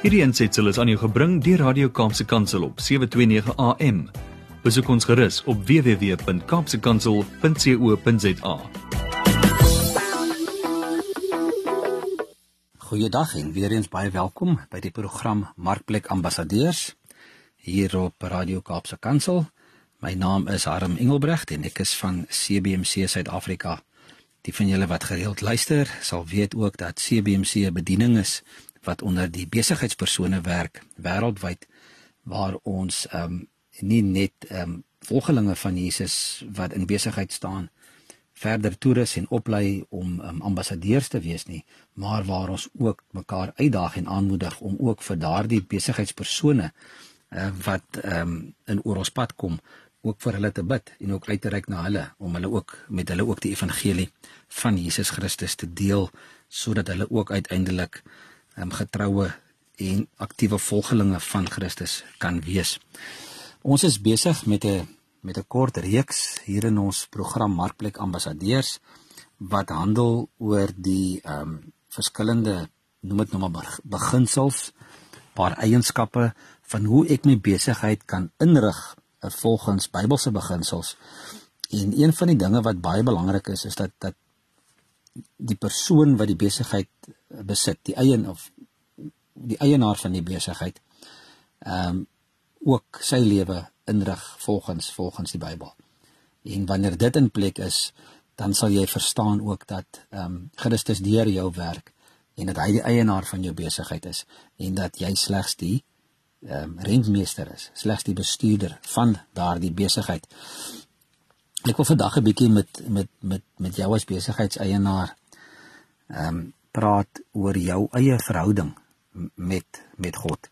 Hierdie aansetsel is aan jou gebring deur Radio Kaapse Kansel op 729 AM. Besoek ons gerus op www.kapsekansel.co.za. Goeiedag en weer eens baie welkom by die program Markplek Ambassadeurs hier op Radio Kaapse Kansel. My naam is Harm Engelbrecht en ek is van CBC Suid-Afrika. Die van julle wat gereeld luister, sal weet ook dat CBC 'n bediening is wat onder die besigheidspersone werk wêreldwyd waar ons ehm um, nie net ehm um, volgelinge van Jesus wat in besigheid staan verder toerus en oplei om um, ambassadeurs te wees nie maar waar ons ook mekaar uitdaag en aanmoedig om ook vir daardie besigheidspersone uh, wat ehm um, in oor ons pad kom ook vir hulle te bid en ook uit te reik na hulle om hulle ook met hulle ook die evangelie van Jesus Christus te deel sodat hulle ook uiteindelik um, getroue en aktiewe volgelinge van Christus kan wees. Ons is besig met 'n met 'n kort reeks hier in ons program Markplek Ambassadeurs wat handel oor die ehm um, verskillende noem dit nou maar beginsels, paar eienskappe van hoe ek my besigheid kan inrig volgens Bybelse beginsels. En een van die dinge wat baie belangrik is is dat dat die persoon wat die besigheid besit, die eien of die eienaar van die besigheid ehm um, ook sy lewe inrig volgens volgens die Bybel. En wanneer dit in plek is, dan sal jy verstaan ook dat ehm um, Christus deur jou werk en dat hy die eienaar van jou besigheid is en dat jy slegs die ehm um, rentmeester is, slegs die bestuurder van daardie besigheid. Ek wil vandag 'n bietjie met met met met jou as besigheidseienaar ehm um, praat oor jou eie verhouding met met God.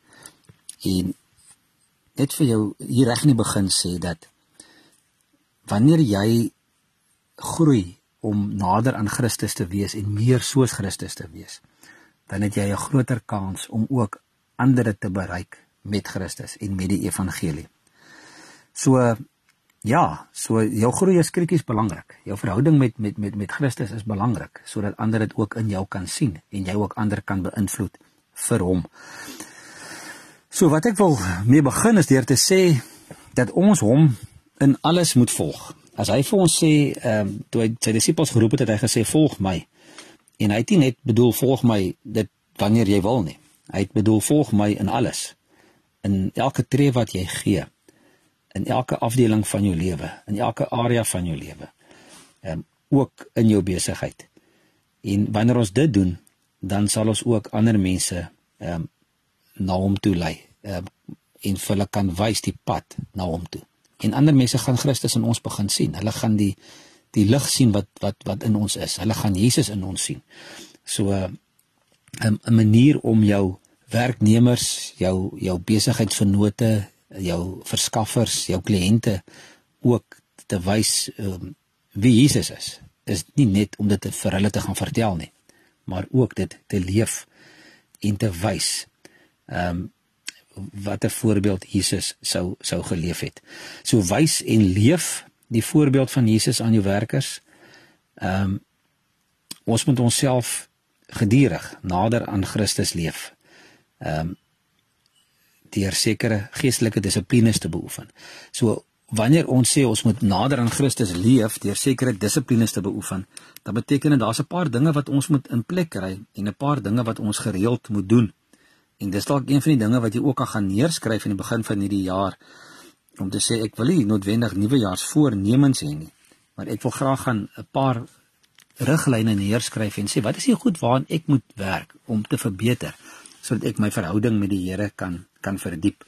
En net vir jou hier reg in die begin sê dat wanneer jy groei om nader aan Christus te wees en meer soos Christus te wees, dan het jy 'n groter kans om ook ander te bereik met Christus en met die evangelie. So Ja, so jou groei is krities belangrik. Jou verhouding met met met met Christus is belangrik sodat ander dit ook in jou kan sien en jy ook ander kan beïnvloed vir hom. So wat ek wil mee begin is deur te sê dat ons hom in alles moet volg. As hy vir ons sê, ehm um, toe hy sy disippels geroep het, het hy gesê volg my. En hy het nie net bedoel volg my dit wanneer jy wil nie. Hy het bedoel volg my in alles. In elke tree wat jy gee in elke afdeling van jou lewe, in elke area van jou lewe. Ehm um, ook in jou besigheid. En wanneer ons dit doen, dan sal ons ook ander mense ehm um, na hom toe lei. Ehm um, en vir hulle kan wys die pad na hom toe. En ander mense gaan Christus in ons begin sien. Hulle gaan die die lig sien wat wat wat in ons is. Hulle gaan Jesus in ons sien. So 'n um, 'n manier om jou werknemers, jou jou besigheidsvennote, jou verskaffers, jou kliënte ook te wys um, wie Jesus is. Is nie net om dit vir hulle te gaan vertel nie, maar ook dit te leef en te wys. Ehm um, wat 'n voorbeeld Jesus sou sou geleef het. So wys en leef die voorbeeld van Jesus aan jou werkers. Ehm um, ons moet onsself gedurig nader aan Christus leef. Ehm um, deur sekere geestelike dissiplines te beoefen. So wanneer ons sê ons moet nader aan Christus leef deur sekere dissiplines te beoefen, dan beteken dit daar's 'n paar dinge wat ons moet in plek kry en 'n paar dinge wat ons gereeld moet doen. En dis dalk een van die dinge wat jy ook kan gaan neerskryf in die begin van hierdie jaar om te sê ek wil nie noodwendig nuwejaarsvoornemens hê nie, maar ek wil graag gaan 'n paar riglyne neerskryf en sê wat is die goed waaraan ek moet werk om te verbeter sodat ek my verhouding met die Here kan kan verdiep.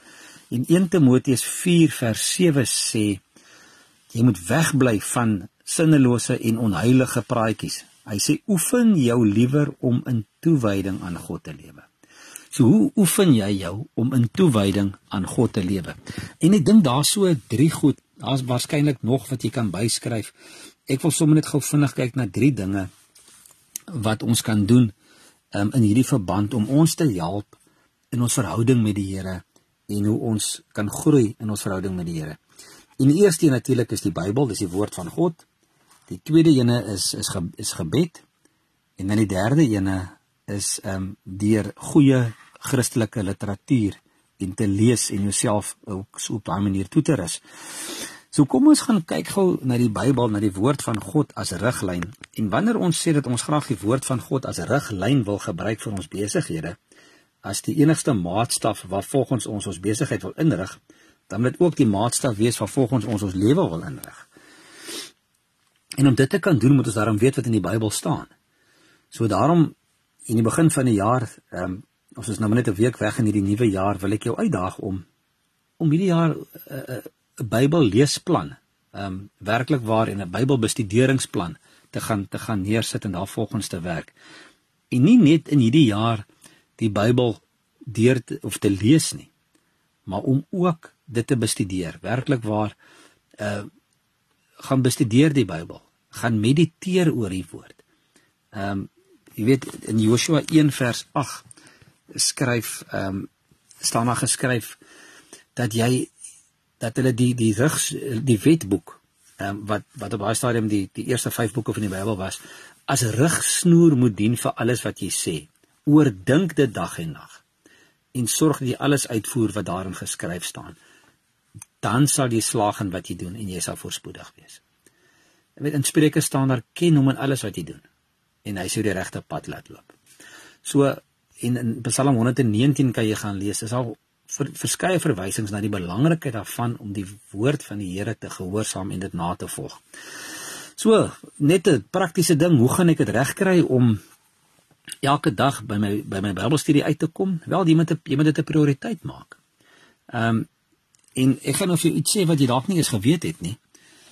En 1 Timoteus 4 vers 7 sê jy moet wegbly van sinnelose en onheilige praatjies. Hy sê oefen jou liewer om in toewyding aan God te lewe. So hoe oefen jy jou om in toewyding aan God te lewe? En ek dink daar's so drie goed, daar's waarskynlik nog wat jy kan byskryf. Ek wil sommer net gou vinnig kyk na drie dinge wat ons kan doen um, in hierdie verband om ons te help in ons verhouding met die Here en hoe ons kan groei in ons verhouding met die Here. En die eerste een natuurlik is die Bybel, dis die woord van God. Die tweede ene is is ge, is gebed. En dan die derde ene is ehm um, deur goeie Christelike literatuur en te lees en jouself ook so op daai manier toe te rus. So kom ons gaan kyk gou na die Bybel, na die woord van God as riglyn. En wanneer ons sê dat ons graag die woord van God as riglyn wil gebruik vir ons besighede, as die enigste maatstaf waarvolgens ons ons besigheid wil inrig, dan moet ook die maatstaf wees waarvolgens ons ons lewe wil inrig. En om dit te kan doen, moet ons daarom weet wat in die Bybel staan. So daarom in die begin van die jaar, ehm um, ons is nou net 'n week weg in hierdie nuwe jaar, wil ek jou uitdaag om om hierdie jaar 'n uh, uh, uh, Bybel leesplan, ehm um, werklik waar en 'n Bybel bestuderingsplan te gaan te gaan neersit en daarvolgens te werk. En nie net in hierdie jaar die Bybel deur te, of te lees nie, maar om ook dit te bestudeer. Werklik waar uh gaan bestudeer die Bybel, gaan mediteer oor die woord. Ehm um, jy weet in Joshua 1 vers 8 skryf ehm um, staan daar geskryf dat jy dat hulle die die rug die wetboek ehm um, wat wat op daai stadium die die eerste 5 boeke van die Bybel was as rigsnoer moet dien vir alles wat jy sê. Oordink dit dag en nag en sorg dat jy alles uitvoer wat daarin geskryf staan. Dan sal jy slaag in wat jy doen en jy sal voorspoedig wees. Jy weet in Spreuke staan daar ken hom in alles wat jy doen en hy sou die regte pad laat loop. So en in Psalm 119 kan jy gaan lees. Dis al ver, verskeie verwysings na die belangrikheid daarvan om die woord van die Here te gehoorsaam en dit na te volg. So, net 'n praktiese ding, hoe gaan ek dit regkry om elke dag by my by my Bybelstudie uit te kom? Wel, jy moet jy moet dit 'n prioriteit maak. Ehm um, en ek gaan nou vir jou iets sê wat jy dalk nie eens geweet het nie.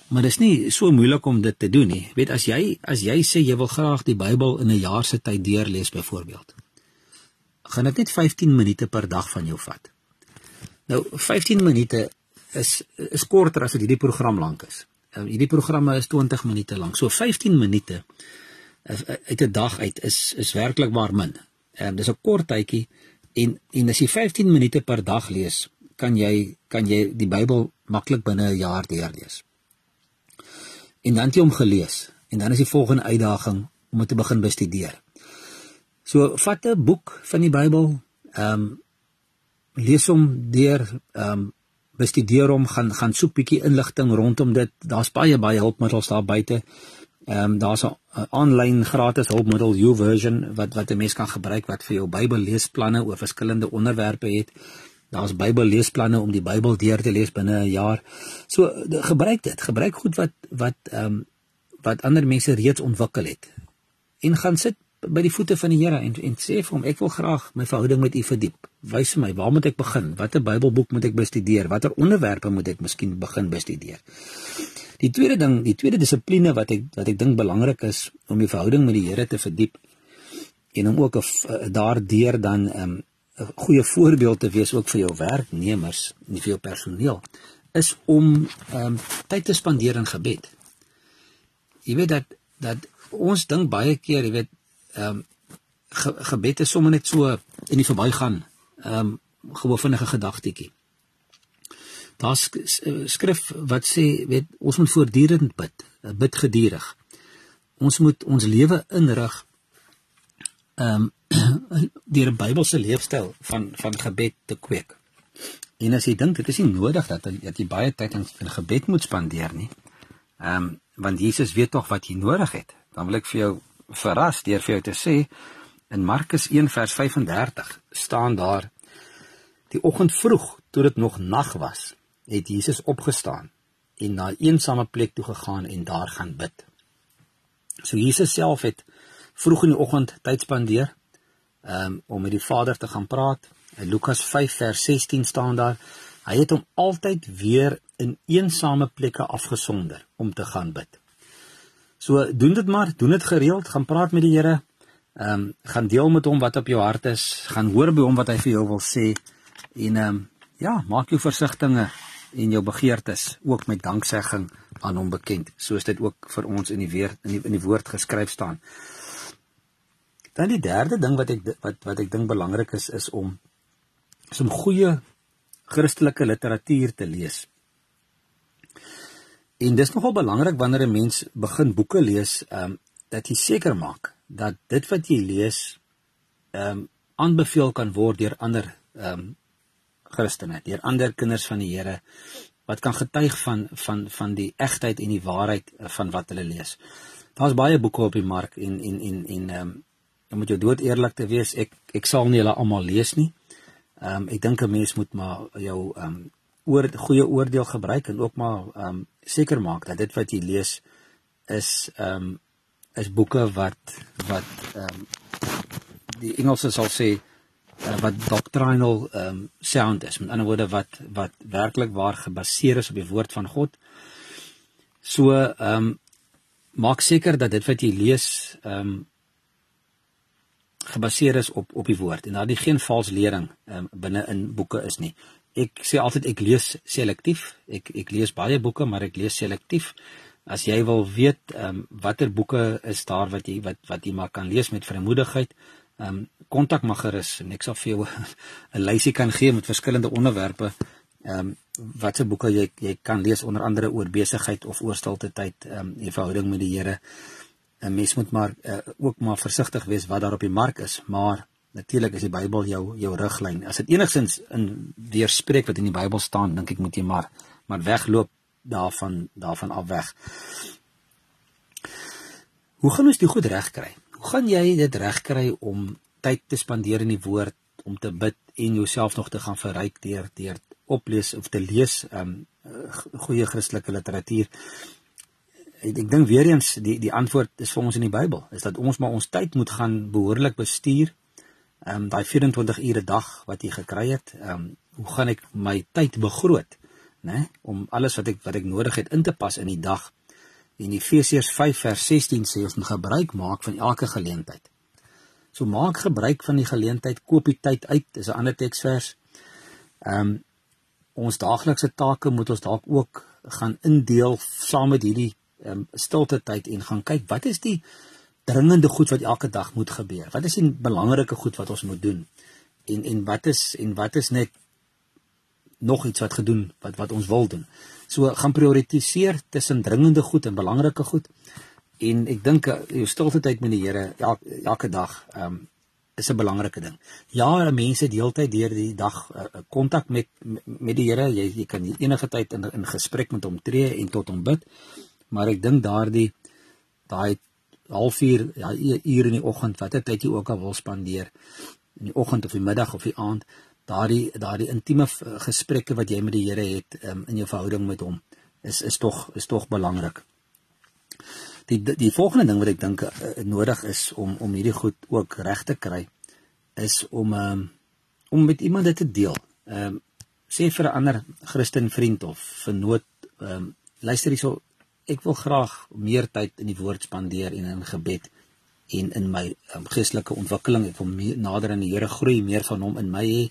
Maar dit is nie so moeilik om dit te doen nie. Weet as jy as jy sê jy wil graag die Bybel in 'n jaar se tyd deurlees byvoorbeeld. Gaan dit net 15 minute per dag van jou vat. Nou 15 minute is is korter as wat hierdie program lank is. Uh, hierdie programme is 20 minute lank. So 15 minute uit 'n dag uit is is werklik waar min. Ehm um, dis 'n kort tydjie en en as jy 15 minute per dag lees, kan jy kan jy die Bybel maklik binne 'n jaar deurlees en dan het jy hom gelees en dan is die volgende uitdaging om dit te begin bestudeer. So vat 'n boek van die Bybel, ehm um, lees hom deur, ehm um, bestudeer hom, gaan gaan soek bietjie inligting rondom dit. Daar's baie baie hulpmiddels daar buite. Ehm um, daar's 'n aanlyn gratis hulpmiddel YouVersion wat wat 'n mens kan gebruik wat vir jou Bybel leesplanne oor verskillende onderwerpe het. Daar's Bybelleesplanne om die Bybel deur te lees binne 'n jaar. So de, gebruik dit, gebruik goed wat wat ehm um, wat ander mense reeds ontwikkel het. En gaan sit by die voete van die Here en en sê vir hom ek wil graag my verhouding met U verdiep. Wys vir my, waar moet ek begin? Watter Bybelboek moet ek bestudeer? Watter onderwerpe moet ek miskien begin bestudeer? Die tweede ding, die tweede dissipline wat ek wat ek dink belangrik is om die verhouding met die Here te verdiep en om ook 'n daardeur dan ehm um, 'n goeie voorbeeld te wees ook vir jou werknemers en vir jou personeel is om um, tyd te spandeer in gebed. Jy weet dat dat ons dink baie keer, jy weet, ehm um, ge, gebed is sommer net so in die verbygaan. Ehm um, gewoon vinnige gedagtetjie. Daar's skrif wat sê, weet, ons moet voortdurend bid, bid gedurig. Ons moet ons lewe inrig ehm um, deur 'n Bybelse leefstyl van van gebed te kweek. En as jy dink dit is nie nodig dat dat jy baie tyd in, in gebed moet spandeer nie. Ehm um, want Jesus weet tog wat jy nodig het. Dan wil ek vir jou verras deur vir jou te sê in Markus 1 vers 35 staan daar die oggend vroeg toe dit nog nag was, het Jesus opgestaan en na 'n eensame plek toe gegaan en daar gaan bid. So Jesus self het vroeg in die oggend tyd spandeer um, om met die Vader te gaan praat. In Lukas 5 vers 16 staan daar: Hy het hom altyd weer in eensame plekke afgesonder om te gaan bid. So doen dit maar, doen dit gereeld, gaan praat met die Here. Ehm um, gaan deel met hom wat op jou hart is, gaan hoor by hom wat hy vir jou wil sê en ehm um, ja, maak jou versigtings en jou begeertes ook met danksegging aan hom bekend, soos dit ook vir ons in die weer in die in die woord geskryf staan. Dan die derde ding wat ek wat wat ek dink belangrik is is om is om goeie Christelike literatuur te lees. En dis nogal belangrik wanneer 'n mens begin boeke lees, ehm um, dat jy seker maak dat dit wat jy lees ehm um, aanbeveel kan word deur ander ehm um, Christene, deur ander kinders van die Here wat kan getuig van van van die egtheid en die waarheid eh, van wat hulle lees. Daar's baie boeke op die mark en en en en ehm um, om met jou dood eerlik te wees, ek ek sal nie hulle almal lees nie. Ehm um, ek dink 'n mens moet maar jou ehm um, oor goeie oordeel gebruik en ook maar ehm um, seker maak dat dit wat jy lees is ehm um, is boeke wat wat ehm um, die Engelse sal sê uh, wat doctrinal ehm um, sound is. Met ander woorde wat wat werklik waar gebaseer is op die woord van God. So ehm um, maak seker dat dit wat jy lees ehm um, gebaseer is op op die woord en daar is geen vals lering um, binne in boeke is nie. Ek sê altyd ek lees selektief. Ek ek lees baie boeke, maar ek lees selektief. As jy wil weet ehm um, watter boeke is daar wat jy wat wat jy maar kan lees met vrymoedigheid, ehm um, kontak my gerus en ek sal vir jou 'n lysie kan gee met verskillende onderwerpe ehm um, watse boeke jy jy kan lees onder andere oor besigheid of oor stilte tyd, ehm um, die verhouding met die Here. 'n mens moet maar uh, ook maar versigtig wees wat daar op die mark is, maar natuurlik is die Bybel jou jou riglyn. As dit enigsins in weerspreek wat in die Bybel staan, dink ek moet jy maar maar wegloop daarvan daarvan af weg. Hoe gaan ons dit goed regkry? Hoe gaan jy dit regkry om tyd te spandeer in die woord, om te bid en jouself nog te gaan verryk deur deur oplees of te lees um goeie Christelike literatuur? ek, ek dink weer eens die die antwoord is vir ons in die Bybel is dat ons maar ons tyd moet gaan behoorlik bestuur. Um, daai 24 ure dag wat jy gekry het, um, hoe gaan ek my tyd begroot, né, om alles wat ek wat ek nodig het in te pas in die dag. En Efesiërs 5 vers 16 sê ons moet gebruik maak van elke geleentheid. So maak gebruik van die geleentheid, koop die tyd uit, is 'n ander teksvers. Ehm um, ons daaglikse take moet ons dalk ook gaan indeel saam met hierdie um, stilte tyd en gaan kyk wat is die dringende goed wat elke dag moet gebeur? Wat is die belangrike goed wat ons moet doen? En en wat is en wat is net nog iets wat gedoen wat wat ons wil doen? So gaan prioritiseer tussen dringende goed en belangrike goed. En ek dink eh, jou stilte tyd met die Here elke, elke dag ehm um, is 'n belangrike ding. Ja, mense deeltyd deur die dag eh, kontak uh, met met die Here. Jy jy kan enige tyd in in gesprek met hom tree en tot hom bid maar ek dink daardie daai halfuur ja uur in die oggend watter tyd jy ook al wil spandeer in die oggend of die middag of die aand daardie daardie intieme gesprekke wat jy met die Here het um, in jou verhouding met hom is is tog is tog belangrik. Die die volgende ding wat ek dink uh, nodig is om om hierdie goed ook reg te kry is om um, om met iemand dit te deel. Ehm um, sê vir 'n ander Christen vriend of vernoot ehm um, luister hierso ek wil graag meer tyd in die woord spandeer en in gebed en in my um, geestelike ontwikkeling. Ek wil meer nader aan die Here groei meer van hom in my hê.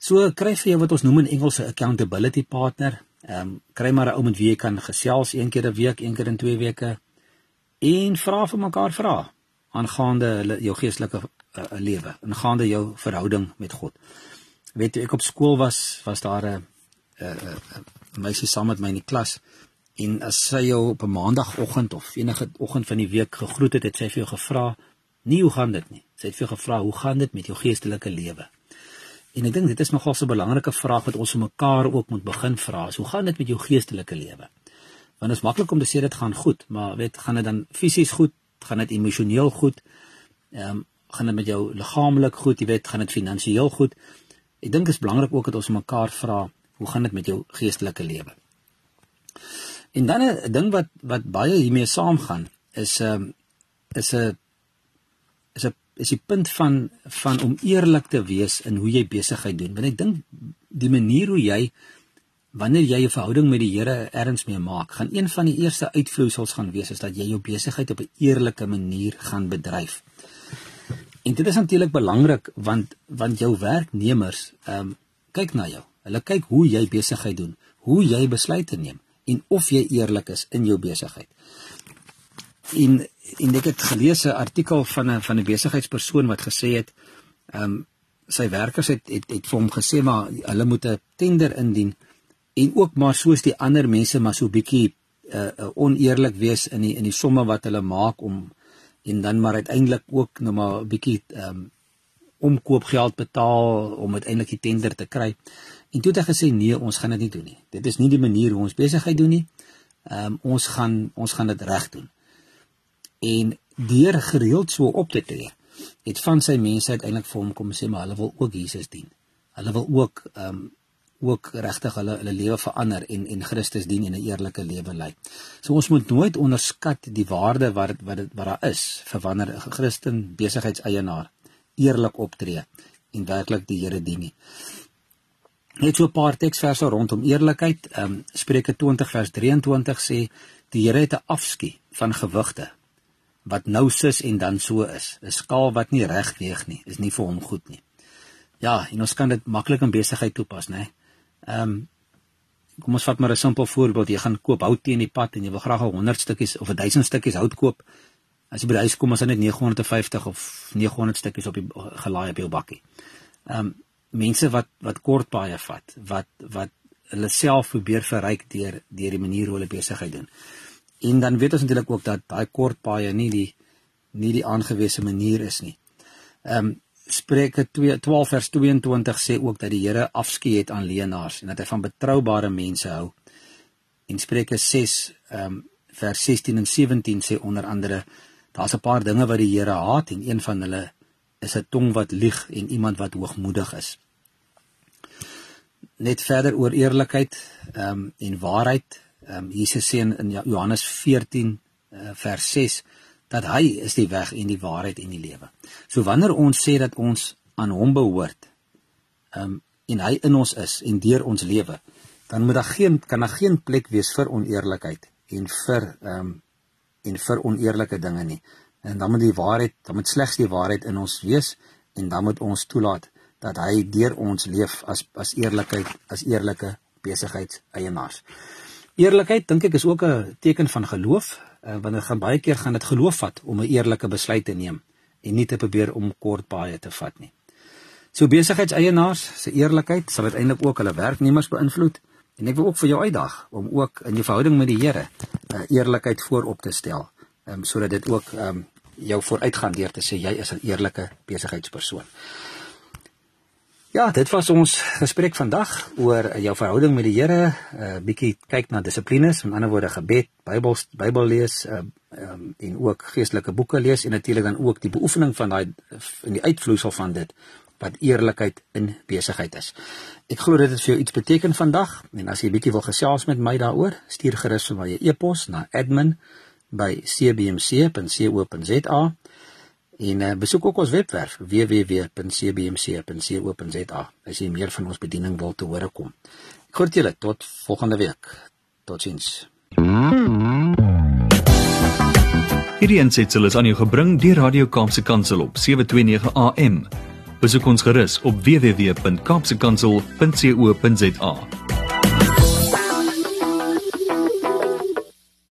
So kry vir jou wat ons noem in Engels 'n accountability partner. Ehm um, kry maar 'n ou met wie jy kan gesels een keer 'n week een keer in twee weke. En vra vir mekaar vra aangaande hulle jou geestelike uh, lewe aangaande jou verhouding met God. Weet jy ek op skool was was daar 'n 'n meisie saam met my in die klas En as sy jou op 'n maandagooggend of enige oggend van die week gegroet het, het sy vir jou gevra, "Nie hoe gaan dit nie?" Sy het vir jou gevra, "Hoe gaan dit met jou geestelike lewe?" En ek dink dit is nogal so 'n belangrike vraag wat ons vir mekaar ook moet begin vra. Hoe gaan dit met jou geestelike lewe? Want dit is maklik om te sê dit gaan goed, maar weet, gaan dit dan fisies goed? Gaan dit emosioneel goed? Ehm, um, gaan dit met jou liggaamlik goed? Jy weet, gaan dit finansiëel goed? Ek dink dit is belangrik ook dat ons mekaar vra, hoe gaan dit met jou geestelike lewe? En dan 'n ding wat wat baie hiermee saamgaan is 'n um, is 'n is 'n is die punt van van om eerlik te wees in hoe jy besigheid doen. Want ek dink die manier hoe jy wanneer jy 'n verhouding met die Here erns mee maak, gaan een van die eerste uitvloeisels gaan wees is dat jy jou besigheid op 'n eerlike manier gaan bedryf. En dit is natuurlik belangrik want want jou werknemers ehm um, kyk na jou. Hulle kyk hoe jy besigheid doen, hoe jy besluite neem en of jy eerlik is in jou besigheid. En en ek het gelees 'n artikel van 'n van 'n besigheidspersoon wat gesê het ehm um, sy werkers het het het vir hom gesê maar hulle moet 'n tender indien en ook maar soos die ander mense maar so bietjie uh, uh, oneerlik wees in die in die somme wat hulle maak om en dan maar uiteindelik ook nou maar 'n bietjie ehm um, omkoopgeld betaal om uiteindelik die tender te kry. En toe het hy gesê nee, ons gaan dit nie doen nie. Dit is nie die manier hoe ons besigheid doen nie. Ehm um, ons gaan ons gaan dit reg doen. En deur gereeld so op te tree, het van sy mense uiteindelik vir hom kom sê maar hulle wil ook Jesus dien. Hulle wil ook ehm um, ook regtig hulle hulle lewe verander en en Christus dien en 'n eerlike lewe lei. So ons moet nooit onderskat die waarde wat wat dit wat daar is vir wanneer 'n Christen besigheidseienaar eerlik optree en werklik die Here dien nie. Net so 'n paar teksverse rondom eerlikheid. Ehm um, Spreuke 20 vers 23 sê die Here het 'n afskie van gewigte wat nou sis en dan so is. 'n Skaal wat nie reg weeg nie, is nie vir hom goed nie. Ja, en ons kan dit maklik in besigheid toepas, né? Ehm um, kom ons vat maar 'n simpel voorbeeld. Jy gaan koop hout teen die pad en jy wil graag 'n 100 stukkies of 'n 1000 stukkies hout koop. As jy by die huis kom, is dit net 950 of 900 stukkies op die gelaai op jou bakkie. Ehm um, mense wat wat kort baie vat, wat wat hulle self probeer verryk deur deur die manier hoe hulle besigheid doen. En dan weet ons natuurlik ook dat daai kort baie nie die nie die aangewese manier is nie. Ehm um, Spreuke 12 vers 22 sê ook dat die Here afskeid het aan leenaars en dat hy van betroubare mense hou. En Spreuke 6 ehm um, vers 16 en 17 sê onder andere daar's 'n paar dinge wat die Here haat en een van hulle is 'n tong wat lieg en iemand wat hoogmoedig is. Net verder oor eerlikheid ehm um, en waarheid. Ehm um, Jesus sê in, in Johannes 14 uh, vers 6 dat hy is die weg en die waarheid en die lewe. So wanneer ons sê dat ons aan hom behoort, ehm um, en hy in ons is en deur ons lewe, dan moet daar geen kan daar geen plek wees vir oneerlikheid en vir ehm um, en vir oneerlike dinge nie. En dan moet die waarheid, dan moet slegs die waarheid in ons wees en dan moet ons toelaat dat hy deur ons leef as as eerlikheid, as eerlike besigheidseienaars. Eerlikheid dink ek is ook 'n teken van geloof uh, want dit gaan baie keer gaan dit geloof vat om 'n eerlike besluit te neem en nie te probeer om kort baie te vat nie. So besigheidseienaars se eerlikheid sal uiteindelik ook hulle werknemers beïnvloed en ek wil ook vir jou uitdaag om ook in jou verhouding met die Here uh, eerlikheid voorop te stel, um, sodat dit ook um, jou vooruitgaan deur te sê jy is 'n eerlike besigheidspersoon. Ja, dit was ons gesprek vandag oor jou verhouding met die Here, 'n uh, bietjie kyk na dissiplines, met ander woorde gebed, Bybel Bybel lees, uh, um, en ook geestelike boeke lees en natuurlik dan ook die beoefening van daai in die uitvloeisel van dit wat eerlikheid in besigheid is. Ek glo dit het vir jou iets beteken vandag en as jy bietjie wil gesels met my daaroor, stuur gerus vir my 'n e-pos na admin@cbmc.co.za En uh, besoek ook ons webwerf www.cbmc.co.za as jy meer van ons bediening wil te hore kom. Ek groet julle tot volgende week. Totsiens. Hierdie aansetsel is aan jou gebring deur Radio Kaapse Kansel op 729 AM. Besoek ons gerus op www.kaapsekansel.co.za.